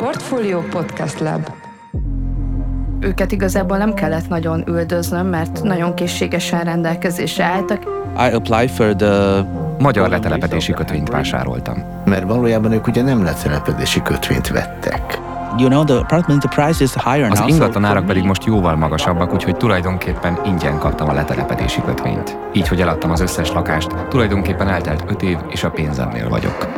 Portfolio Podcast Lab őket igazából nem kellett nagyon üldöznöm, mert nagyon készségesen rendelkezésre álltak. I applied for the magyar letelepedési kötvényt vásároltam. Mert valójában ők ugye nem letelepedési kötvényt vettek. You know, the apartment the price is higher Az ingatlan árak pedig most jóval magasabbak, úgyhogy tulajdonképpen ingyen kaptam a letelepedési kötvényt. Így, hogy eladtam az összes lakást, tulajdonképpen eltelt öt év, és a pénzemnél vagyok.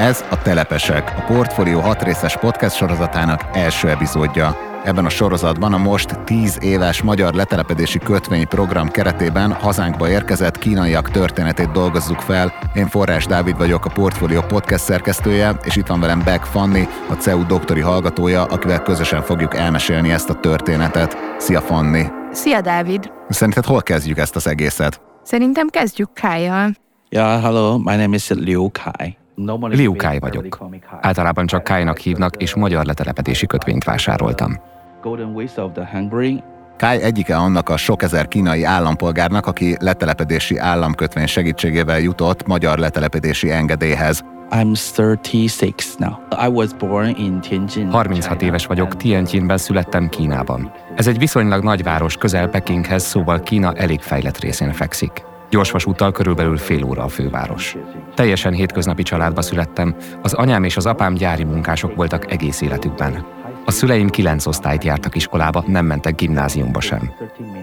Ez a Telepesek, a Portfolio 6 részes podcast sorozatának első epizódja. Ebben a sorozatban a most 10 éves magyar letelepedési kötvényprogram keretében hazánkba érkezett kínaiak történetét dolgozzuk fel. Én Forrás Dávid vagyok, a Portfolio podcast szerkesztője, és itt van velem Beck Fanni, a CEU doktori hallgatója, akivel közösen fogjuk elmesélni ezt a történetet. Szia Fanni! Szia Dávid! Szerinted hol kezdjük ezt az egészet? Szerintem kezdjük Kájjal. Yeah, hello, my name is Liu Kai. Liu Kai vagyok. Általában csak Kai-nak hívnak, és magyar letelepedési kötvényt vásároltam. Kai egyike annak a sok ezer kínai állampolgárnak, aki letelepedési államkötvény segítségével jutott magyar letelepedési engedélyhez. I'm 36 now. I was born in Tianjin. 36 éves vagyok, Tianjinben születtem Kínában. Ez egy viszonylag nagyváros közel Pekinghez, szóval Kína elég fejlett részén fekszik. Gyorsvasúttal körülbelül fél óra a főváros. Teljesen hétköznapi családba születtem, az anyám és az apám gyári munkások voltak egész életükben. A szüleim kilenc osztályt jártak iskolába, nem mentek gimnáziumba sem.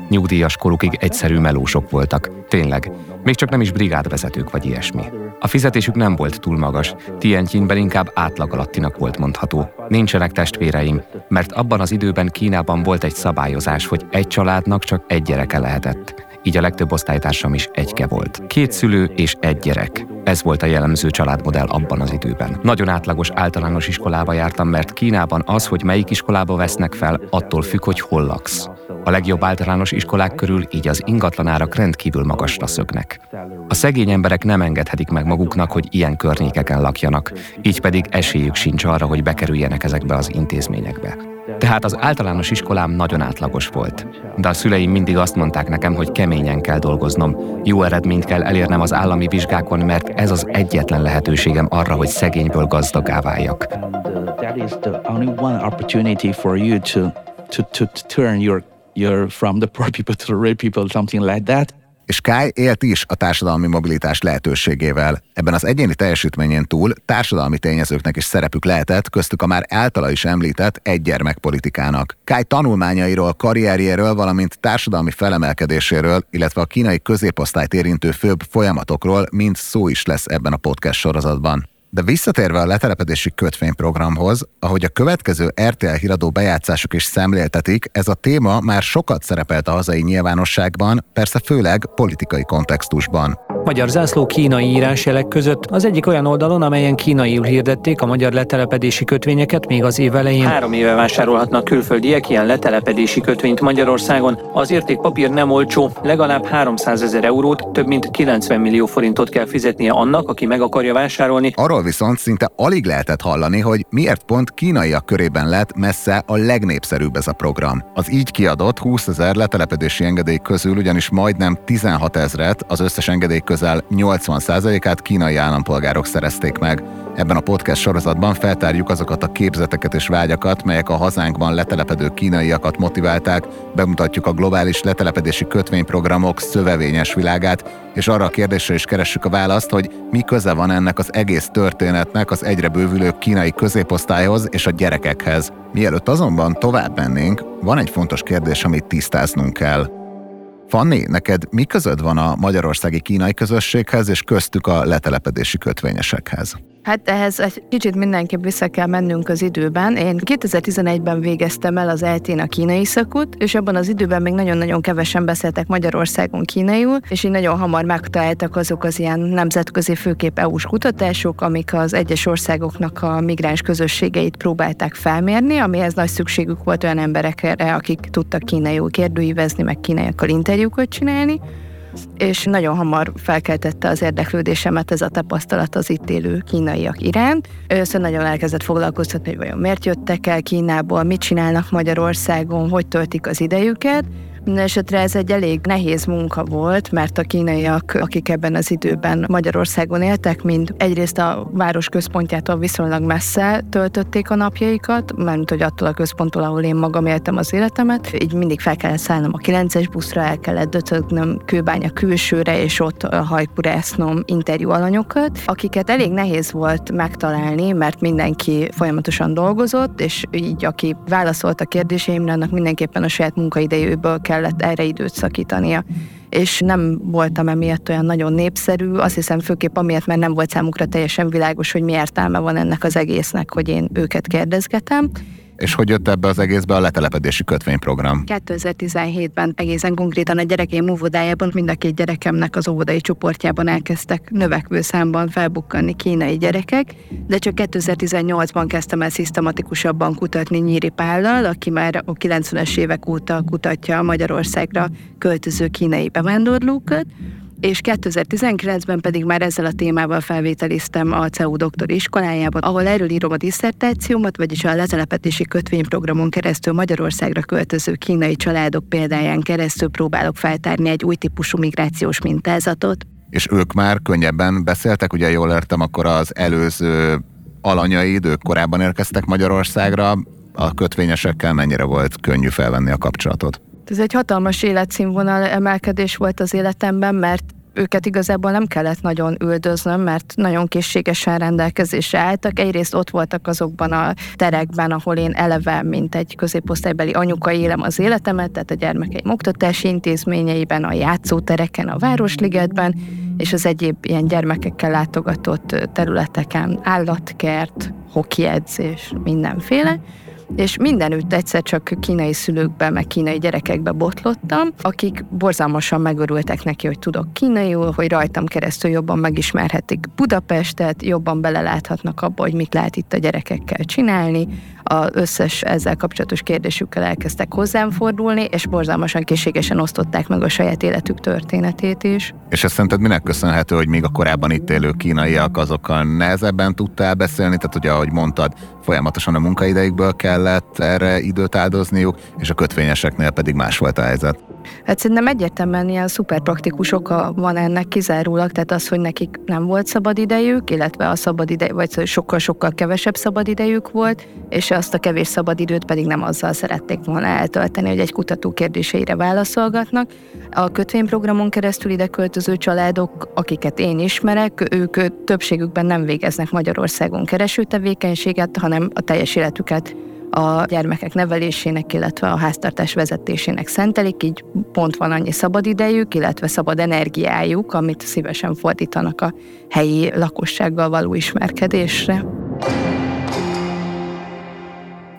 Nyugdíjas korukig egyszerű melósok voltak, tényleg, még csak nem is brigádvezetők vagy ilyesmi. A fizetésük nem volt túl magas, Tientjinben inkább átlag alattinak volt mondható. Nincsenek testvéreim, mert abban az időben Kínában volt egy szabályozás, hogy egy családnak csak egy gyereke lehetett így a legtöbb osztálytársam is egyke volt. Két szülő és egy gyerek. Ez volt a jellemző családmodell abban az időben. Nagyon átlagos általános iskolába jártam, mert Kínában az, hogy melyik iskolába vesznek fel, attól függ, hogy hol laksz. A legjobb általános iskolák körül így az ingatlanárak rendkívül magasra szögnek. A szegény emberek nem engedhetik meg maguknak, hogy ilyen környékeken lakjanak, így pedig esélyük sincs arra, hogy bekerüljenek ezekbe az intézményekbe. Tehát az általános iskolám nagyon átlagos volt. De a szüleim mindig azt mondták nekem, hogy keményen kell dolgoznom, jó eredményt kell elérnem az állami vizsgákon, mert ez az egyetlen lehetőségem arra, hogy szegényből gazdagá váljak. you're from the poor people to the rich people, something like that és Kai élt is a társadalmi mobilitás lehetőségével. Ebben az egyéni teljesítményén túl társadalmi tényezőknek is szerepük lehetett, köztük a már általa is említett egygyermekpolitikának. Kai tanulmányairól, karrierjéről, valamint társadalmi felemelkedéséről, illetve a kínai középosztályt érintő főbb folyamatokról mind szó is lesz ebben a podcast sorozatban. De visszatérve a letelepedési kötvényprogramhoz, ahogy a következő RTL híradó bejátszások is szemléltetik, ez a téma már sokat szerepelt a hazai nyilvánosságban, persze főleg politikai kontextusban. Magyar zászló kínai írásjelek között az egyik olyan oldalon, amelyen kínaiul hirdették a magyar letelepedési kötvényeket még az év elején. Három éve vásárolhatnak külföldiek ilyen letelepedési kötvényt Magyarországon. Az értékpapír nem olcsó, legalább 300 ezer eurót, több mint 90 millió forintot kell fizetnie annak, aki meg akarja vásárolni. Arról viszont szinte alig lehetett hallani, hogy miért pont kínaiak körében lett messze a legnépszerűbb ez a program. Az így kiadott 20 ezer letelepedési engedély közül ugyanis majdnem 16 ezret az összes engedély közel 80%-át kínai állampolgárok szerezték meg. Ebben a podcast sorozatban feltárjuk azokat a képzeteket és vágyakat, melyek a hazánkban letelepedő kínaiakat motiválták, bemutatjuk a globális letelepedési kötvényprogramok szövevényes világát, és arra a kérdésre is keressük a választ, hogy mi köze van ennek az egész történetnek az egyre bővülő kínai középosztályhoz és a gyerekekhez. Mielőtt azonban tovább mennénk, van egy fontos kérdés, amit tisztáznunk kell. Fanni, neked mi közöd van a magyarországi kínai közösséghez, és köztük a letelepedési kötvényesekhez? Hát ehhez egy kicsit mindenképp vissza kell mennünk az időben. Én 2011-ben végeztem el az eltén a kínai szakot, és abban az időben még nagyon-nagyon kevesen beszéltek Magyarországon kínaiul, és így nagyon hamar megtaláltak azok az ilyen nemzetközi főkép EU-s kutatások, amik az egyes országoknak a migráns közösségeit próbálták felmérni, amihez nagy szükségük volt olyan emberekre, akik tudtak kínaiul kérdőívezni, meg kínaiakkal interjúkat csinálni és nagyon hamar felkeltette az érdeklődésemet ez a tapasztalat az itt élő kínaiak iránt. Először nagyon elkezdett foglalkoztatni, hogy vajon miért jöttek el Kínából, mit csinálnak Magyarországon, hogy töltik az idejüket, Mindenesetre ez egy elég nehéz munka volt, mert a kínaiak, akik ebben az időben Magyarországon éltek, mind egyrészt a város központjától viszonylag messze töltötték a napjaikat, mert hogy attól a központtól, ahol én magam éltem az életemet, így mindig fel kellett szállnom a 9-es buszra, el kellett döcögnöm kőbánya külsőre, és ott hajkurásznom interjú alanyokat, akiket elég nehéz volt megtalálni, mert mindenki folyamatosan dolgozott, és így aki válaszolt a kérdéseimre, annak mindenképpen a saját munkaidejéből kellett erre időt szakítania és nem voltam emiatt olyan nagyon népszerű, azt hiszem főképp amiatt, mert nem volt számukra teljesen világos, hogy mi értelme van ennek az egésznek, hogy én őket kérdezgetem. És hogy jött ebbe az egészbe a letelepedési kötvényprogram? 2017-ben egészen konkrétan a gyerekeim óvodájában mind a két gyerekemnek az óvodai csoportjában elkezdtek növekvő számban felbukkanni kínai gyerekek, de csak 2018-ban kezdtem el szisztematikusabban kutatni Nyíri Pállal, aki már a 90-es évek óta kutatja Magyarországra költöző kínai bevándorlókat, és 2019-ben pedig már ezzel a témával felvételiztem a CEU doktori iskolájában, ahol erről írom a diszertációmat, vagyis a letelepedési kötvényprogramon keresztül Magyarországra költöző kínai családok példáján keresztül próbálok feltárni egy új típusú migrációs mintázatot. És ők már könnyebben beszéltek, ugye jól értem, akkor az előző alanyaid, ők korábban érkeztek Magyarországra, a kötvényesekkel mennyire volt könnyű felvenni a kapcsolatot? Ez egy hatalmas életszínvonal emelkedés volt az életemben, mert őket igazából nem kellett nagyon üldöznöm, mert nagyon készségesen rendelkezésre álltak. Egyrészt ott voltak azokban a terekben, ahol én eleve, mint egy középosztálybeli anyuka élem az életemet, tehát a gyermekeim oktatási intézményeiben, a játszótereken, a Városligetben, és az egyéb ilyen gyermekekkel látogatott területeken, állatkert, hokiedzés, mindenféle és mindenütt egyszer csak kínai szülőkbe, meg kínai gyerekekbe botlottam, akik borzalmasan megörültek neki, hogy tudok kínaiul, hogy rajtam keresztül jobban megismerhetik Budapestet, jobban beleláthatnak abba, hogy mit lehet itt a gyerekekkel csinálni, az összes ezzel kapcsolatos kérdésükkel elkezdtek hozzám fordulni, és borzalmasan készségesen osztották meg a saját életük történetét is. És ezt szerinted minek köszönhető, hogy még a korábban itt élő kínaiak azokkal nehezebben tudtál beszélni, tehát ugye ahogy mondtad, folyamatosan a munkaidejükből kellett erre időt áldozniuk, és a kötvényeseknél pedig más volt a helyzet. Hát szerintem egyértelműen ilyen szuper praktikus oka van ennek kizárólag, tehát az, hogy nekik nem volt szabad idejük, illetve a szabad idej, vagy sokkal-sokkal kevesebb szabad idejük volt, és azt a kevés szabad időt pedig nem azzal szerették volna eltölteni, hogy egy kutató kérdéseire válaszolgatnak. A kötvényprogramon keresztül ide költöző családok, akiket én ismerek, ők többségükben nem végeznek Magyarországon kereső tevékenységet, hanem a teljes életüket a gyermekek nevelésének, illetve a háztartás vezetésének szentelik, így pont van annyi szabad idejük, illetve szabad energiájuk, amit szívesen fordítanak a helyi lakossággal való ismerkedésre.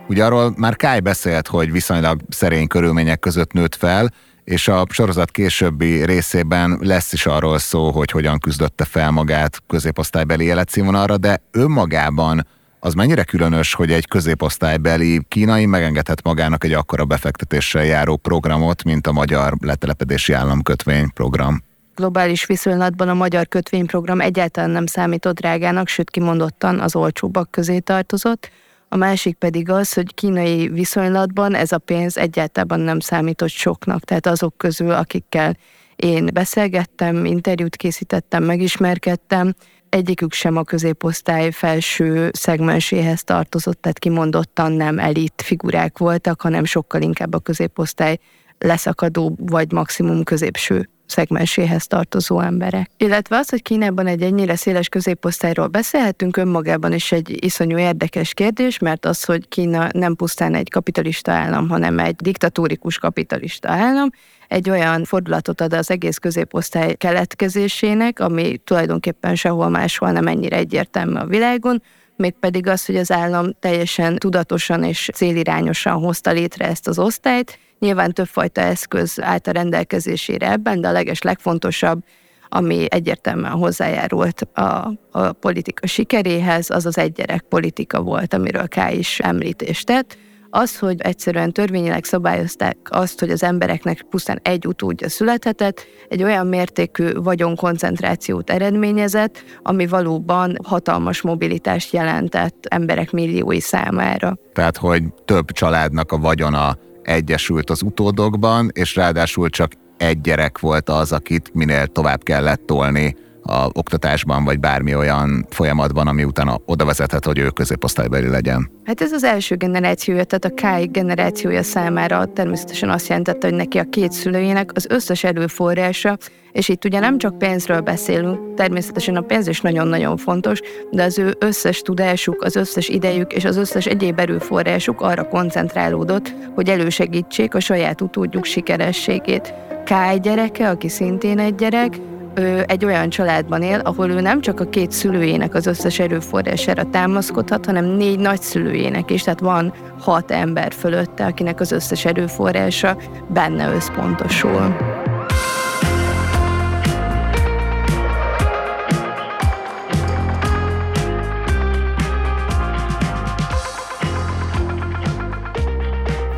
Ugye arról már Kály beszélt, hogy viszonylag szerény körülmények között nőtt fel, és a sorozat későbbi részében lesz is arról szó, hogy hogyan küzdötte fel magát középosztálybeli életszínvonalra, de önmagában az mennyire különös, hogy egy középosztálybeli kínai megengedhet magának egy akkora befektetéssel járó programot, mint a magyar letelepedési államkötvény program? globális viszonylatban a magyar kötvényprogram egyáltalán nem számított drágának, sőt kimondottan az olcsóbbak közé tartozott. A másik pedig az, hogy kínai viszonylatban ez a pénz egyáltalán nem számított soknak, tehát azok közül, akikkel én beszélgettem, interjút készítettem, megismerkedtem, egyikük sem a középosztály felső szegmenséhez tartozott, tehát kimondottan nem elit figurák voltak, hanem sokkal inkább a középosztály leszakadó vagy maximum középső szegmenséhez tartozó emberek. Illetve az, hogy Kínában egy ennyire széles középosztályról beszélhetünk, önmagában is egy iszonyú érdekes kérdés, mert az, hogy Kína nem pusztán egy kapitalista állam, hanem egy diktatórikus kapitalista állam, egy olyan fordulatot ad az egész középosztály keletkezésének, ami tulajdonképpen sehol máshol nem ennyire egyértelmű a világon, mégpedig az, hogy az állam teljesen tudatosan és célirányosan hozta létre ezt az osztályt. Nyilván többfajta eszköz állt a rendelkezésére ebben, de a leges legfontosabb, ami egyértelműen hozzájárult a, a politika sikeréhez, az az egygyerek politika volt, amiről K. is említést tett az, hogy egyszerűen törvényileg szabályozták azt, hogy az embereknek pusztán egy utódja születhetett, egy olyan mértékű vagyonkoncentrációt eredményezett, ami valóban hatalmas mobilitást jelentett emberek milliói számára. Tehát, hogy több családnak a vagyona egyesült az utódokban, és ráadásul csak egy gyerek volt az, akit minél tovább kellett tolni a oktatásban, vagy bármi olyan folyamatban, ami utána oda vezethet, hogy ő középosztálybeli legyen. Hát ez az első generációja, tehát a Kai generációja számára természetesen azt jelentette, hogy neki a két szülőjének az összes erőforrása, és itt ugye nem csak pénzről beszélünk, természetesen a pénz is nagyon-nagyon fontos, de az ő összes tudásuk, az összes idejük és az összes egyéb erőforrásuk arra koncentrálódott, hogy elősegítsék a saját utódjuk sikerességét. Kai gyereke, aki szintén egy gyerek, ő egy olyan családban él, ahol ő nem csak a két szülőjének az összes erőforrására támaszkodhat, hanem négy nagyszülőjének is, tehát van hat ember fölötte, akinek az összes erőforrása benne összpontosul.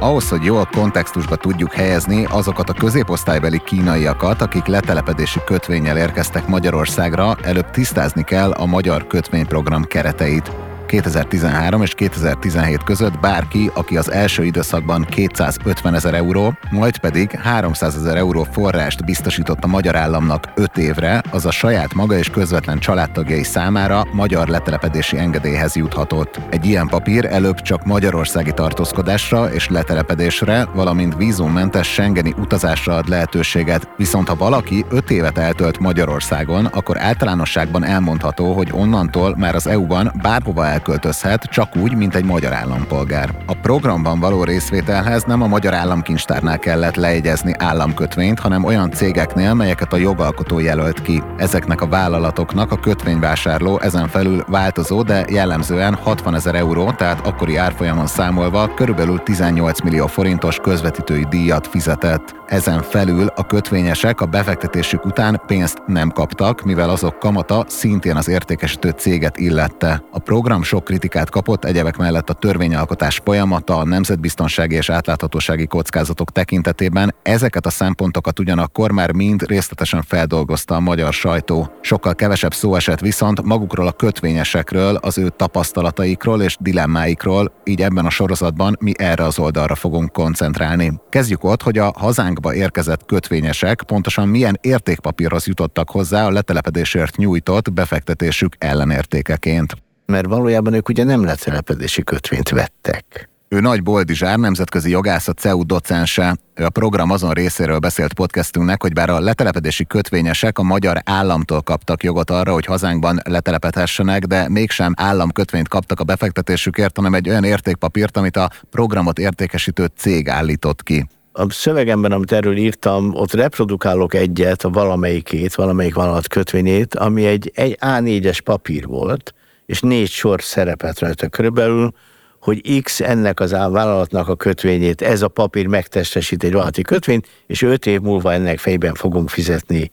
Ahhoz, hogy jól kontextusba tudjuk helyezni azokat a középosztálybeli kínaiakat, akik letelepedési kötvényel érkeztek Magyarországra, előbb tisztázni kell a magyar kötvényprogram kereteit. 2013 és 2017 között bárki, aki az első időszakban 250 ezer euró, majd pedig 300 ezer euró forrást biztosított a magyar államnak 5 évre, az a saját maga és közvetlen családtagjai számára magyar letelepedési engedélyhez juthatott. Egy ilyen papír előbb csak magyarországi tartózkodásra és letelepedésre, valamint vízummentes Schengeni utazásra ad lehetőséget, viszont ha valaki 5 évet eltölt Magyarországon, akkor általánosságban elmondható, hogy onnantól már az EU-ban bárhova el elköltözhet, csak úgy, mint egy magyar állampolgár. A programban való részvételhez nem a magyar államkincstárnál kellett lejegyezni államkötvényt, hanem olyan cégeknél, melyeket a jogalkotó jelölt ki. Ezeknek a vállalatoknak a kötvényvásárló ezen felül változó, de jellemzően 60 ezer euró, tehát akkori árfolyamon számolva körülbelül 18 millió forintos közvetítői díjat fizetett. Ezen felül a kötvényesek a befektetésük után pénzt nem kaptak, mivel azok kamata szintén az értékesítő céget illette. A program sok kritikát kapott, egyebek mellett a törvényalkotás folyamata, a nemzetbiztonsági és átláthatósági kockázatok tekintetében ezeket a szempontokat ugyanakkor már mind részletesen feldolgozta a magyar sajtó. Sokkal kevesebb szó esett viszont magukról a kötvényesekről, az ő tapasztalataikról és dilemmáikról, így ebben a sorozatban mi erre az oldalra fogunk koncentrálni. Kezdjük ott, hogy a hazánkba érkezett kötvényesek pontosan milyen értékpapírhoz jutottak hozzá a letelepedésért nyújtott befektetésük ellenértékeként mert valójában ők ugye nem letelepedési kötvényt vettek. Ő Nagy Boldizsár, nemzetközi jogász, a CEU docense. Ő a program azon részéről beszélt podcastünknek, hogy bár a letelepedési kötvényesek a magyar államtól kaptak jogot arra, hogy hazánkban letelepedhessenek, de mégsem államkötvényt kaptak a befektetésükért, hanem egy olyan értékpapírt, amit a programot értékesítő cég állított ki. A szövegemben, amit erről írtam, ott reprodukálok egyet, a valamelyikét, valamelyik vállalat kötvényét, ami egy, egy A4-es papír volt, és négy sor szerepet rajta körülbelül, hogy X ennek az vállalatnak a kötvényét, ez a papír megtestesít egy vállalati kötvényt, és öt év múlva ennek fejben fogunk fizetni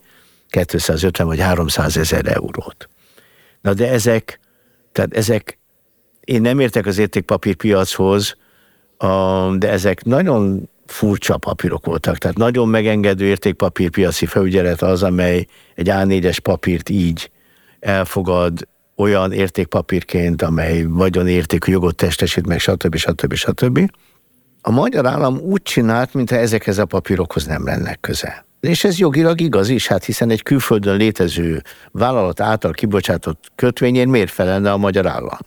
250 vagy 300 ezer eurót. Na de ezek, tehát ezek, én nem értek az értékpapírpiachoz, de ezek nagyon furcsa papírok voltak. Tehát nagyon megengedő értékpapírpiaci felügyelet az, amely egy A4-es papírt így elfogad, olyan értékpapírként, amely vagyonértékű jogot testesít meg, stb. stb. stb. A magyar állam úgy csinált, mintha ezekhez a papírokhoz nem lenne köze. És ez jogilag igaz is, hát hiszen egy külföldön létező vállalat által kibocsátott kötvényén miért felelne a magyar állam?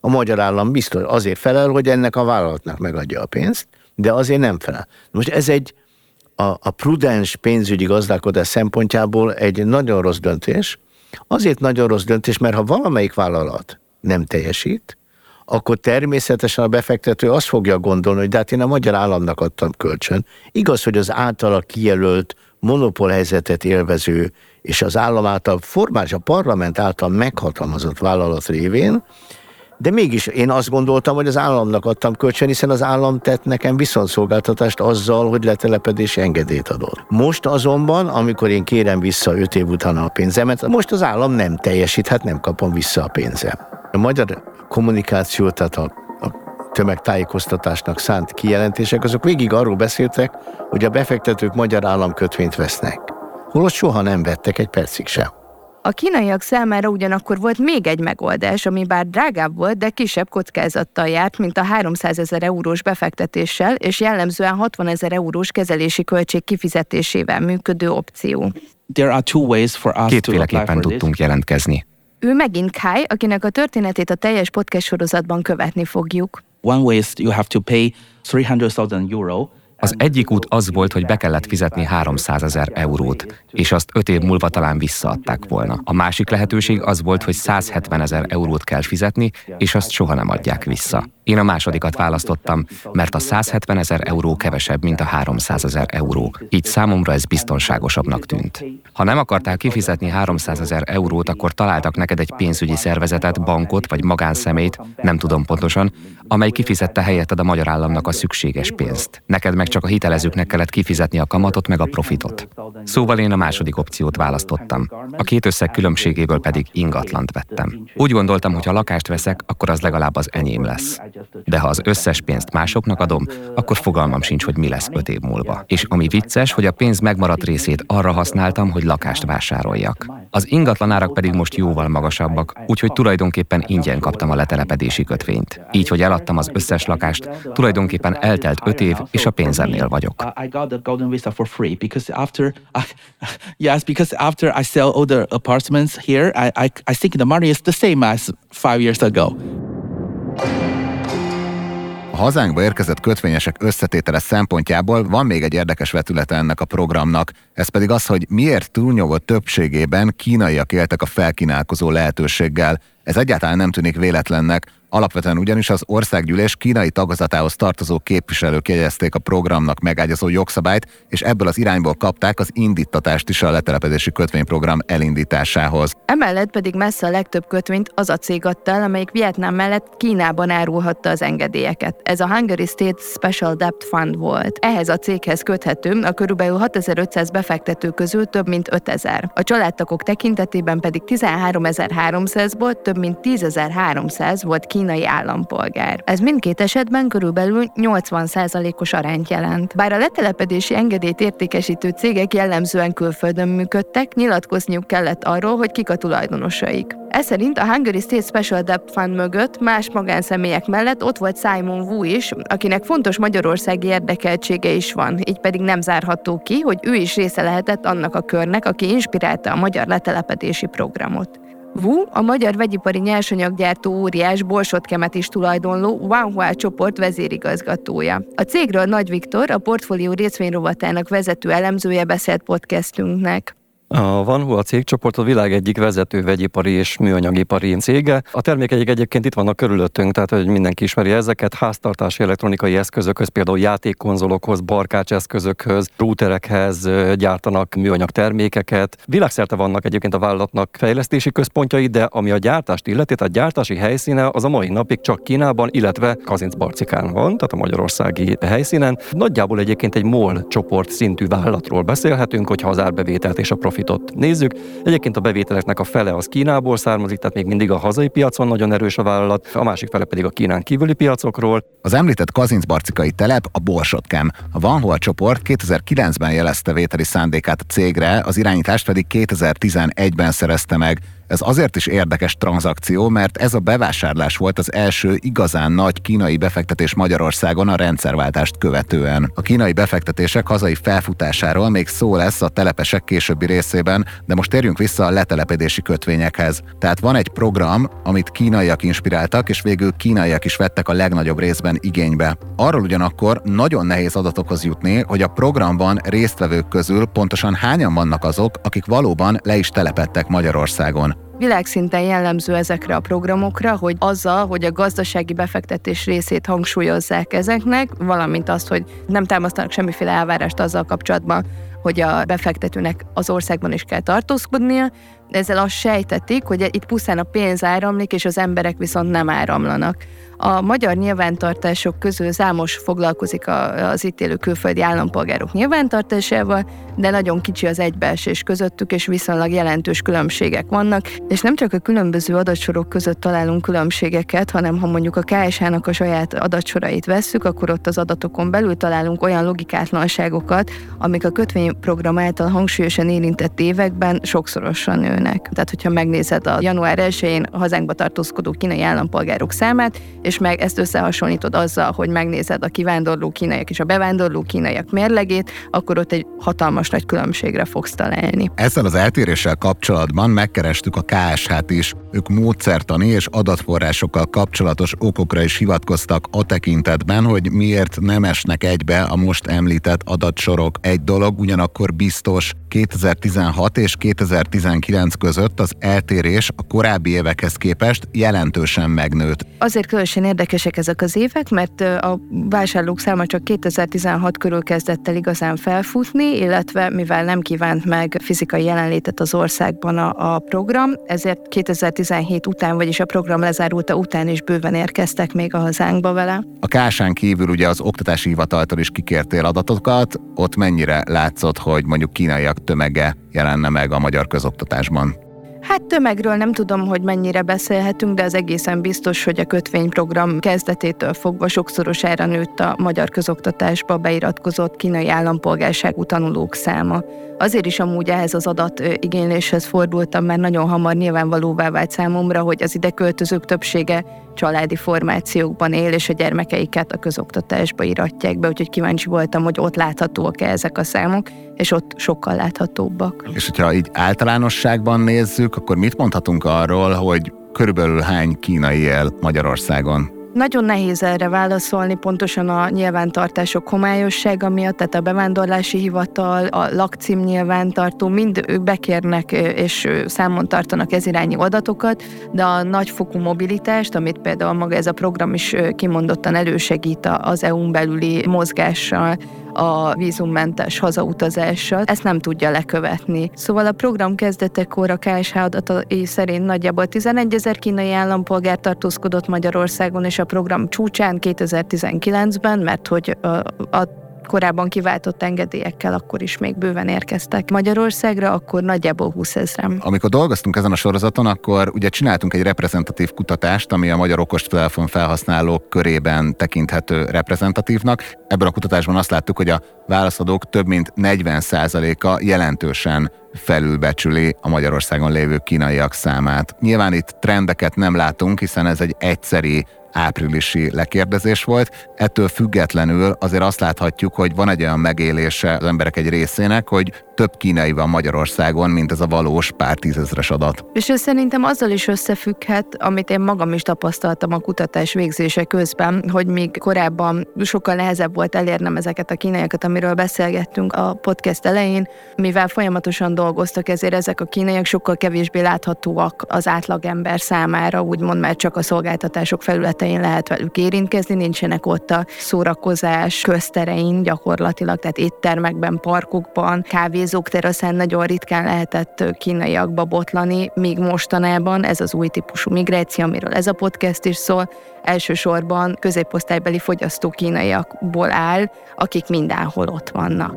A magyar állam biztos azért felel, hogy ennek a vállalatnak megadja a pénzt, de azért nem felel. Most ez egy a, a prudens pénzügyi gazdálkodás szempontjából egy nagyon rossz döntés, Azért nagyon rossz döntés, mert ha valamelyik vállalat nem teljesít, akkor természetesen a befektető azt fogja gondolni, hogy de hát én a magyar államnak adtam kölcsön. Igaz, hogy az általa kijelölt monopól helyzetet élvező és az állam által formális, a parlament által meghatalmazott vállalat révén de mégis én azt gondoltam, hogy az államnak adtam kölcsön, hiszen az állam tett nekem viszontszolgáltatást azzal, hogy letelepedési engedélyt adott. Most azonban, amikor én kérem vissza öt év után a pénzemet, most az állam nem teljesít, hát nem kapom vissza a pénzem. A magyar kommunikáció, tehát a, a tömegtájékoztatásnak szánt kijelentések, azok végig arról beszéltek, hogy a befektetők magyar államkötvényt vesznek. Holott soha nem vettek egy percig sem. A kínaiak számára ugyanakkor volt még egy megoldás, ami bár drágább volt, de kisebb kockázattal járt, mint a 300 ezer eurós befektetéssel, és jellemzően 60 ezer eurós kezelési költség kifizetésével működő opció. Kétféleképpen tudtunk jelentkezni. Ő megint Kai, akinek a történetét a teljes podcast sorozatban követni fogjuk. One way is you have to pay 300,000 euro az egyik út az volt, hogy be kellett fizetni 300 ezer eurót, és azt öt év múlva talán visszaadták volna. A másik lehetőség az volt, hogy 170 ezer eurót kell fizetni, és azt soha nem adják vissza. Én a másodikat választottam, mert a 170 ezer euró kevesebb, mint a 300 ezer euró. Így számomra ez biztonságosabbnak tűnt. Ha nem akartál kifizetni 300 ezer eurót, akkor találtak neked egy pénzügyi szervezetet, bankot vagy magánszemét, nem tudom pontosan, amely kifizette helyetted a magyar államnak a szükséges pénzt. Neked meg csak a hitelezőknek kellett kifizetni a kamatot meg a profitot. Szóval én a második opciót választottam. A két összeg különbségéből pedig ingatlant vettem. Úgy gondoltam, hogy ha lakást veszek, akkor az legalább az enyém lesz. De ha az összes pénzt másoknak adom, akkor fogalmam sincs, hogy mi lesz öt év múlva. És ami vicces, hogy a pénz megmaradt részét arra használtam, hogy lakást vásároljak. Az ingatlanárak pedig most jóval magasabbak, úgyhogy tulajdonképpen ingyen kaptam a letelepedési kötvényt. Így, hogy eladtam az összes lakást, tulajdonképpen eltelt öt év, és a pénzemnél vagyok. Apartments here, I, I, I think the money is the same as five years ago hazánkba érkezett kötvényesek összetétele szempontjából van még egy érdekes vetülete ennek a programnak, ez pedig az, hogy miért túlnyomott többségében kínaiak éltek a felkínálkozó lehetőséggel. Ez egyáltalán nem tűnik véletlennek, Alapvetően ugyanis az országgyűlés kínai tagozatához tartozó képviselők jegyezték a programnak megágyazó jogszabályt, és ebből az irányból kapták az indítatást is a letelepedési kötvényprogram elindításához. Emellett pedig messze a legtöbb kötvényt az a cég adta el, amelyik Vietnám mellett Kínában árulhatta az engedélyeket. Ez a Hungary State Special Debt Fund volt. Ehhez a céghez köthető a körülbelül 6500 befektető közül több mint 5000. A családtagok tekintetében pedig 13300-ból több mint 10300 volt ki kínai állampolgár. Ez mindkét esetben körülbelül 80%-os arányt jelent. Bár a letelepedési engedélyt értékesítő cégek jellemzően külföldön működtek, nyilatkozniuk kellett arról, hogy kik a tulajdonosaik. Ez szerint a Hungary State Special Debt Fund mögött más magánszemélyek mellett ott volt Simon Wu is, akinek fontos magyarországi érdekeltsége is van, így pedig nem zárható ki, hogy ő is része lehetett annak a körnek, aki inspirálta a magyar letelepedési programot. Wu, a magyar vegyipari nyersanyaggyártó óriás Borsodkemet is tulajdonló Wanhua csoport vezérigazgatója. A cégről Nagy Viktor, a portfólió részvényrovatának vezető elemzője beszélt podcastünknek. A Vanhu cégcsoport a világ egyik vezető vegyipari és műanyagipari cége. A termékeik egyébként itt vannak körülöttünk, tehát hogy mindenki ismeri ezeket. Háztartási elektronikai eszközökhöz, például játékkonzolokhoz, barkács eszközökhöz, routerekhez gyártanak műanyag termékeket. Világszerte vannak egyébként a vállalatnak fejlesztési központjai, de ami a gyártást illeti, tehát gyártási helyszíne az a mai napig csak Kínában, illetve Kazincbarcikán van, tehát a magyarországi helyszínen. Nagyjából egyébként egy MOL csoport szintű vállalatról beszélhetünk, hogyha az árbevételt és a profit profitot nézzük. Egyébként a bevételeknek a fele az Kínából származik, tehát még mindig a hazai piacon nagyon erős a vállalat, a másik fele pedig a Kínán kívüli piacokról. Az említett kazincbarcikai telep a Borsodkem. A Vanhol csoport 2009-ben jelezte vételi szándékát a cégre, az irányítást pedig 2011-ben szerezte meg. Ez azért is érdekes tranzakció, mert ez a bevásárlás volt az első igazán nagy kínai befektetés Magyarországon a rendszerváltást követően. A kínai befektetések hazai felfutásáról még szó lesz a telepesek későbbi részében, de most térjünk vissza a letelepedési kötvényekhez. Tehát van egy program, amit kínaiak inspiráltak, és végül kínaiak is vettek a legnagyobb részben igénybe. Arról ugyanakkor nagyon nehéz adatokhoz jutni, hogy a programban résztvevők közül pontosan hányan vannak azok, akik valóban le is telepettek Magyarországon. Világszinten jellemző ezekre a programokra, hogy azzal, hogy a gazdasági befektetés részét hangsúlyozzák ezeknek, valamint azt, hogy nem támasztanak semmiféle elvárást azzal kapcsolatban, hogy a befektetőnek az országban is kell tartózkodnia, ezzel azt sejtetik, hogy itt pusztán a pénz áramlik, és az emberek viszont nem áramlanak. A magyar nyilvántartások közül számos foglalkozik az itt élő külföldi állampolgárok nyilvántartásával, de nagyon kicsi az egybeesés közöttük, és viszonylag jelentős különbségek vannak, és nem csak a különböző adatsorok között találunk különbségeket, hanem ha mondjuk a KSH-nak a saját adatsorait vesszük, akkor ott az adatokon belül találunk olyan logikátlanságokat, amik a kötvény program által hangsúlyosan érintett években sokszorosan nőnek. Tehát, hogyha megnézed a január 1-én a hazánkba tartózkodó kínai állampolgárok számát, és meg ezt összehasonlítod azzal, hogy megnézed a kivándorló kínaiak és a bevándorló kínaiak mérlegét, akkor ott egy hatalmas nagy különbségre fogsz találni. Ezzel az eltéréssel kapcsolatban megkerestük a KSH-t is. Ők módszertani és adatforrásokkal kapcsolatos okokra is hivatkoztak a tekintetben, hogy miért nem esnek egybe a most említett adatsorok. Egy dolog ugyanakkor biztos, 2016 és 2019 között az eltérés a korábbi évekhez képest jelentősen megnőtt. Azért különösen érdekesek ezek az évek, mert a vásárlók száma csak 2016 körül kezdett el igazán felfutni, illetve mivel nem kívánt meg fizikai jelenlétet az országban a, a program, ezért 2017 után, vagyis a program lezárulta után is bőven érkeztek még a hazánkba vele. A Kásán kívül ugye az oktatási hivataltól is kikértél adatokat, ott mennyire látszott, hogy mondjuk kínaiak tömege jelenne meg a magyar közoktatásban? Hát tömegről nem tudom, hogy mennyire beszélhetünk, de az egészen biztos, hogy a kötvényprogram kezdetétől fogva sokszorosára nőtt a magyar közoktatásba beiratkozott kínai állampolgárságú tanulók száma. Azért is amúgy ehhez az adat igényléshez fordultam, mert nagyon hamar nyilvánvalóvá vált számomra, hogy az ide költözők többsége családi formációkban él, és a gyermekeiket a közoktatásba iratják be, úgyhogy kíváncsi voltam, hogy ott láthatóak-e ezek a számok, és ott sokkal láthatóbbak. És hogyha így általánosságban nézzük, akkor mit mondhatunk arról, hogy körülbelül hány kínai él Magyarországon? Nagyon nehéz erre válaszolni, pontosan a nyilvántartások homályossága miatt, tehát a bevándorlási hivatal, a lakcím nyilvántartó, mind ők bekérnek és számon tartanak ez irányi adatokat, de a nagyfokú mobilitást, amit például maga ez a program is kimondottan elősegít az EU-n belüli mozgással, a vízummentes hazautazással, ezt nem tudja lekövetni. Szóval a program kezdetekor a KSH adatai szerint nagyjából 11 ezer kínai állampolgár tartózkodott Magyarországon, és a program csúcsán 2019-ben, mert hogy a, a korábban kiváltott engedélyekkel akkor is még bőven érkeztek Magyarországra, akkor nagyjából 20 ezrem. Amikor dolgoztunk ezen a sorozaton, akkor ugye csináltunk egy reprezentatív kutatást, ami a magyar okostelefon felhasználók körében tekinthető reprezentatívnak. Ebben a kutatásban azt láttuk, hogy a válaszadók több mint 40%-a jelentősen felülbecsüli a Magyarországon lévő kínaiak számát. Nyilván itt trendeket nem látunk, hiszen ez egy egyszeri áprilisi lekérdezés volt. Ettől függetlenül azért azt láthatjuk, hogy van egy olyan megélése az emberek egy részének, hogy több kínai van Magyarországon, mint ez a valós pár tízezres adat. És ez szerintem azzal is összefügghet, amit én magam is tapasztaltam a kutatás végzése közben, hogy még korábban sokkal nehezebb volt elérnem ezeket a kínaiakat, amiről beszélgettünk a podcast elején, mivel folyamatosan dolgoztak, ezért ezek a kínaiak sokkal kevésbé láthatóak az átlagember számára, úgymond, mert csak a szolgáltatások felületein lehet velük érintkezni, nincsenek ott a szórakozás közterein gyakorlatilag, tehát éttermekben, parkokban, kávéz kávézók teraszán nagyon ritkán lehetett kínaiakba botlani, míg mostanában ez az új típusú migráció, amiről ez a podcast is szól, elsősorban középosztálybeli fogyasztó kínaiakból áll, akik mindenhol ott vannak.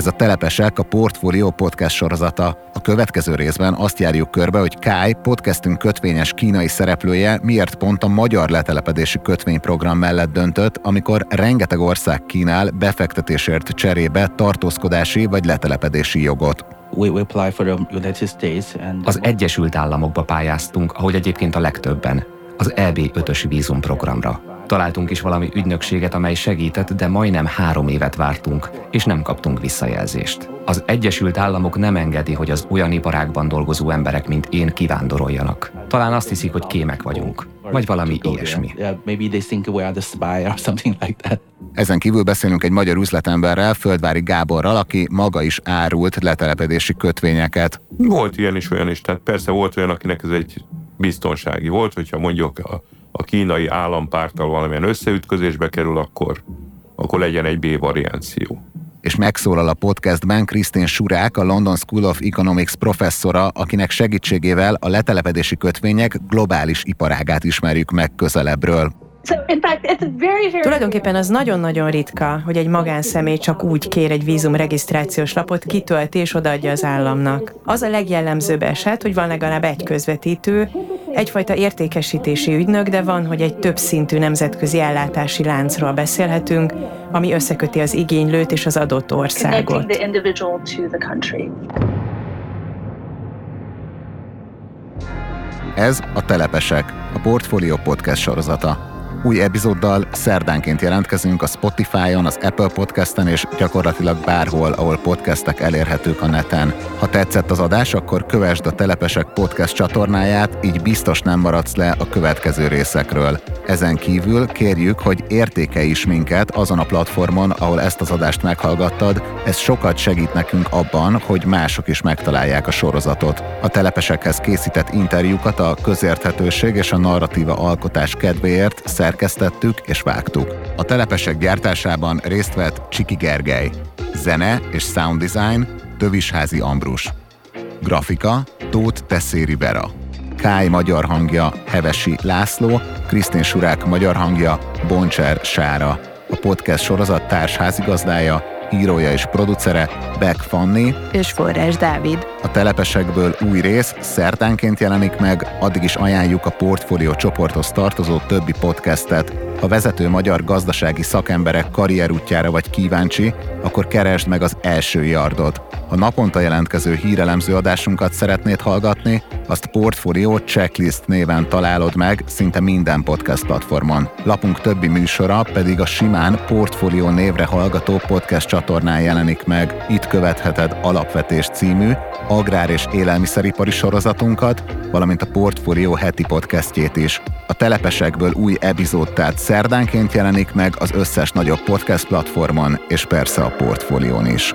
Ez a Telepesek a Portfolio podcast sorozata. A következő részben azt járjuk körbe, hogy Kai, podcastünk kötvényes kínai szereplője miért pont a magyar letelepedési kötvényprogram mellett döntött, amikor rengeteg ország kínál befektetésért cserébe tartózkodási vagy letelepedési jogot. Az Egyesült Államokba pályáztunk, ahogy egyébként a legtöbben, az EB 5-ös vízumprogramra. Találtunk is valami ügynökséget, amely segített, de majdnem három évet vártunk, és nem kaptunk visszajelzést. Az Egyesült Államok nem engedi, hogy az olyan iparágban dolgozó emberek, mint én kivándoroljanak. Talán azt hiszik, hogy kémek vagyunk, vagy valami ilyesmi. Ezen kívül beszélünk egy magyar üzletemberrel, Földvári Gáborral, aki maga is árult letelepedési kötvényeket. Volt ilyen is, olyan is. Tehát persze volt olyan, akinek ez egy biztonsági volt, hogyha mondjuk a a kínai állampárttal valamilyen összeütközésbe kerül, akkor, akkor legyen egy B-variáció. És megszólal a podcastben Krisztin Surák, a London School of Economics professzora, akinek segítségével a letelepedési kötvények globális iparágát ismerjük meg közelebbről. Tulajdonképpen az nagyon-nagyon ritka, hogy egy magánszemély csak úgy kér egy vízum regisztrációs lapot, kitölti és odaadja az államnak. Az a legjellemzőbb eset, hogy van legalább egy közvetítő, egyfajta értékesítési ügynök, de van, hogy egy több szintű nemzetközi ellátási láncról beszélhetünk, ami összeköti az igénylőt és az adott országot. Ez a Telepesek, a Portfolio Podcast sorozata. Új epizóddal szerdánként jelentkezünk a Spotify-on, az Apple Podcast-en és gyakorlatilag bárhol, ahol podcastek elérhetők a neten. Ha tetszett az adás, akkor kövesd a Telepesek Podcast csatornáját, így biztos nem maradsz le a következő részekről. Ezen kívül kérjük, hogy értékelj is minket azon a platformon, ahol ezt az adást meghallgattad, ez sokat segít nekünk abban, hogy mások is megtalálják a sorozatot. A telepesekhez készített interjúkat a közérthetőség és a narratíva alkotás kedvéért szerkesztettük és vágtuk. A telepesek gyártásában részt vett Csiki Gergely. Zene és sound design Tövisházi Ambrus. Grafika Tóth Tesszéri Vera. Kály magyar hangja Hevesi László, Krisztin Surák magyar hangja Boncser Sára. A podcast sorozat társházigazdája írója és producere Beck Fanni és Forrás Dávid. A telepesekből új rész szerdánként jelenik meg, addig is ajánljuk a portfólió csoporthoz tartozó többi podcastet. Ha vezető magyar gazdasági szakemberek karrierútjára vagy kíváncsi, akkor keresd meg az első yardot. Ha naponta jelentkező hírelemző adásunkat szeretnéd hallgatni, azt Portfolio Checklist néven találod meg szinte minden podcast platformon. Lapunk többi műsora pedig a simán Portfolio névre hallgató podcast csatornán jelenik meg. Itt követheted Alapvetés című, agrár- és élelmiszeripari sorozatunkat, valamint a Portfolio heti podcastjét is. A telepesekből új epizód tehát szerdánként jelenik meg az összes nagyobb podcast platformon, és persze a Portfólión is.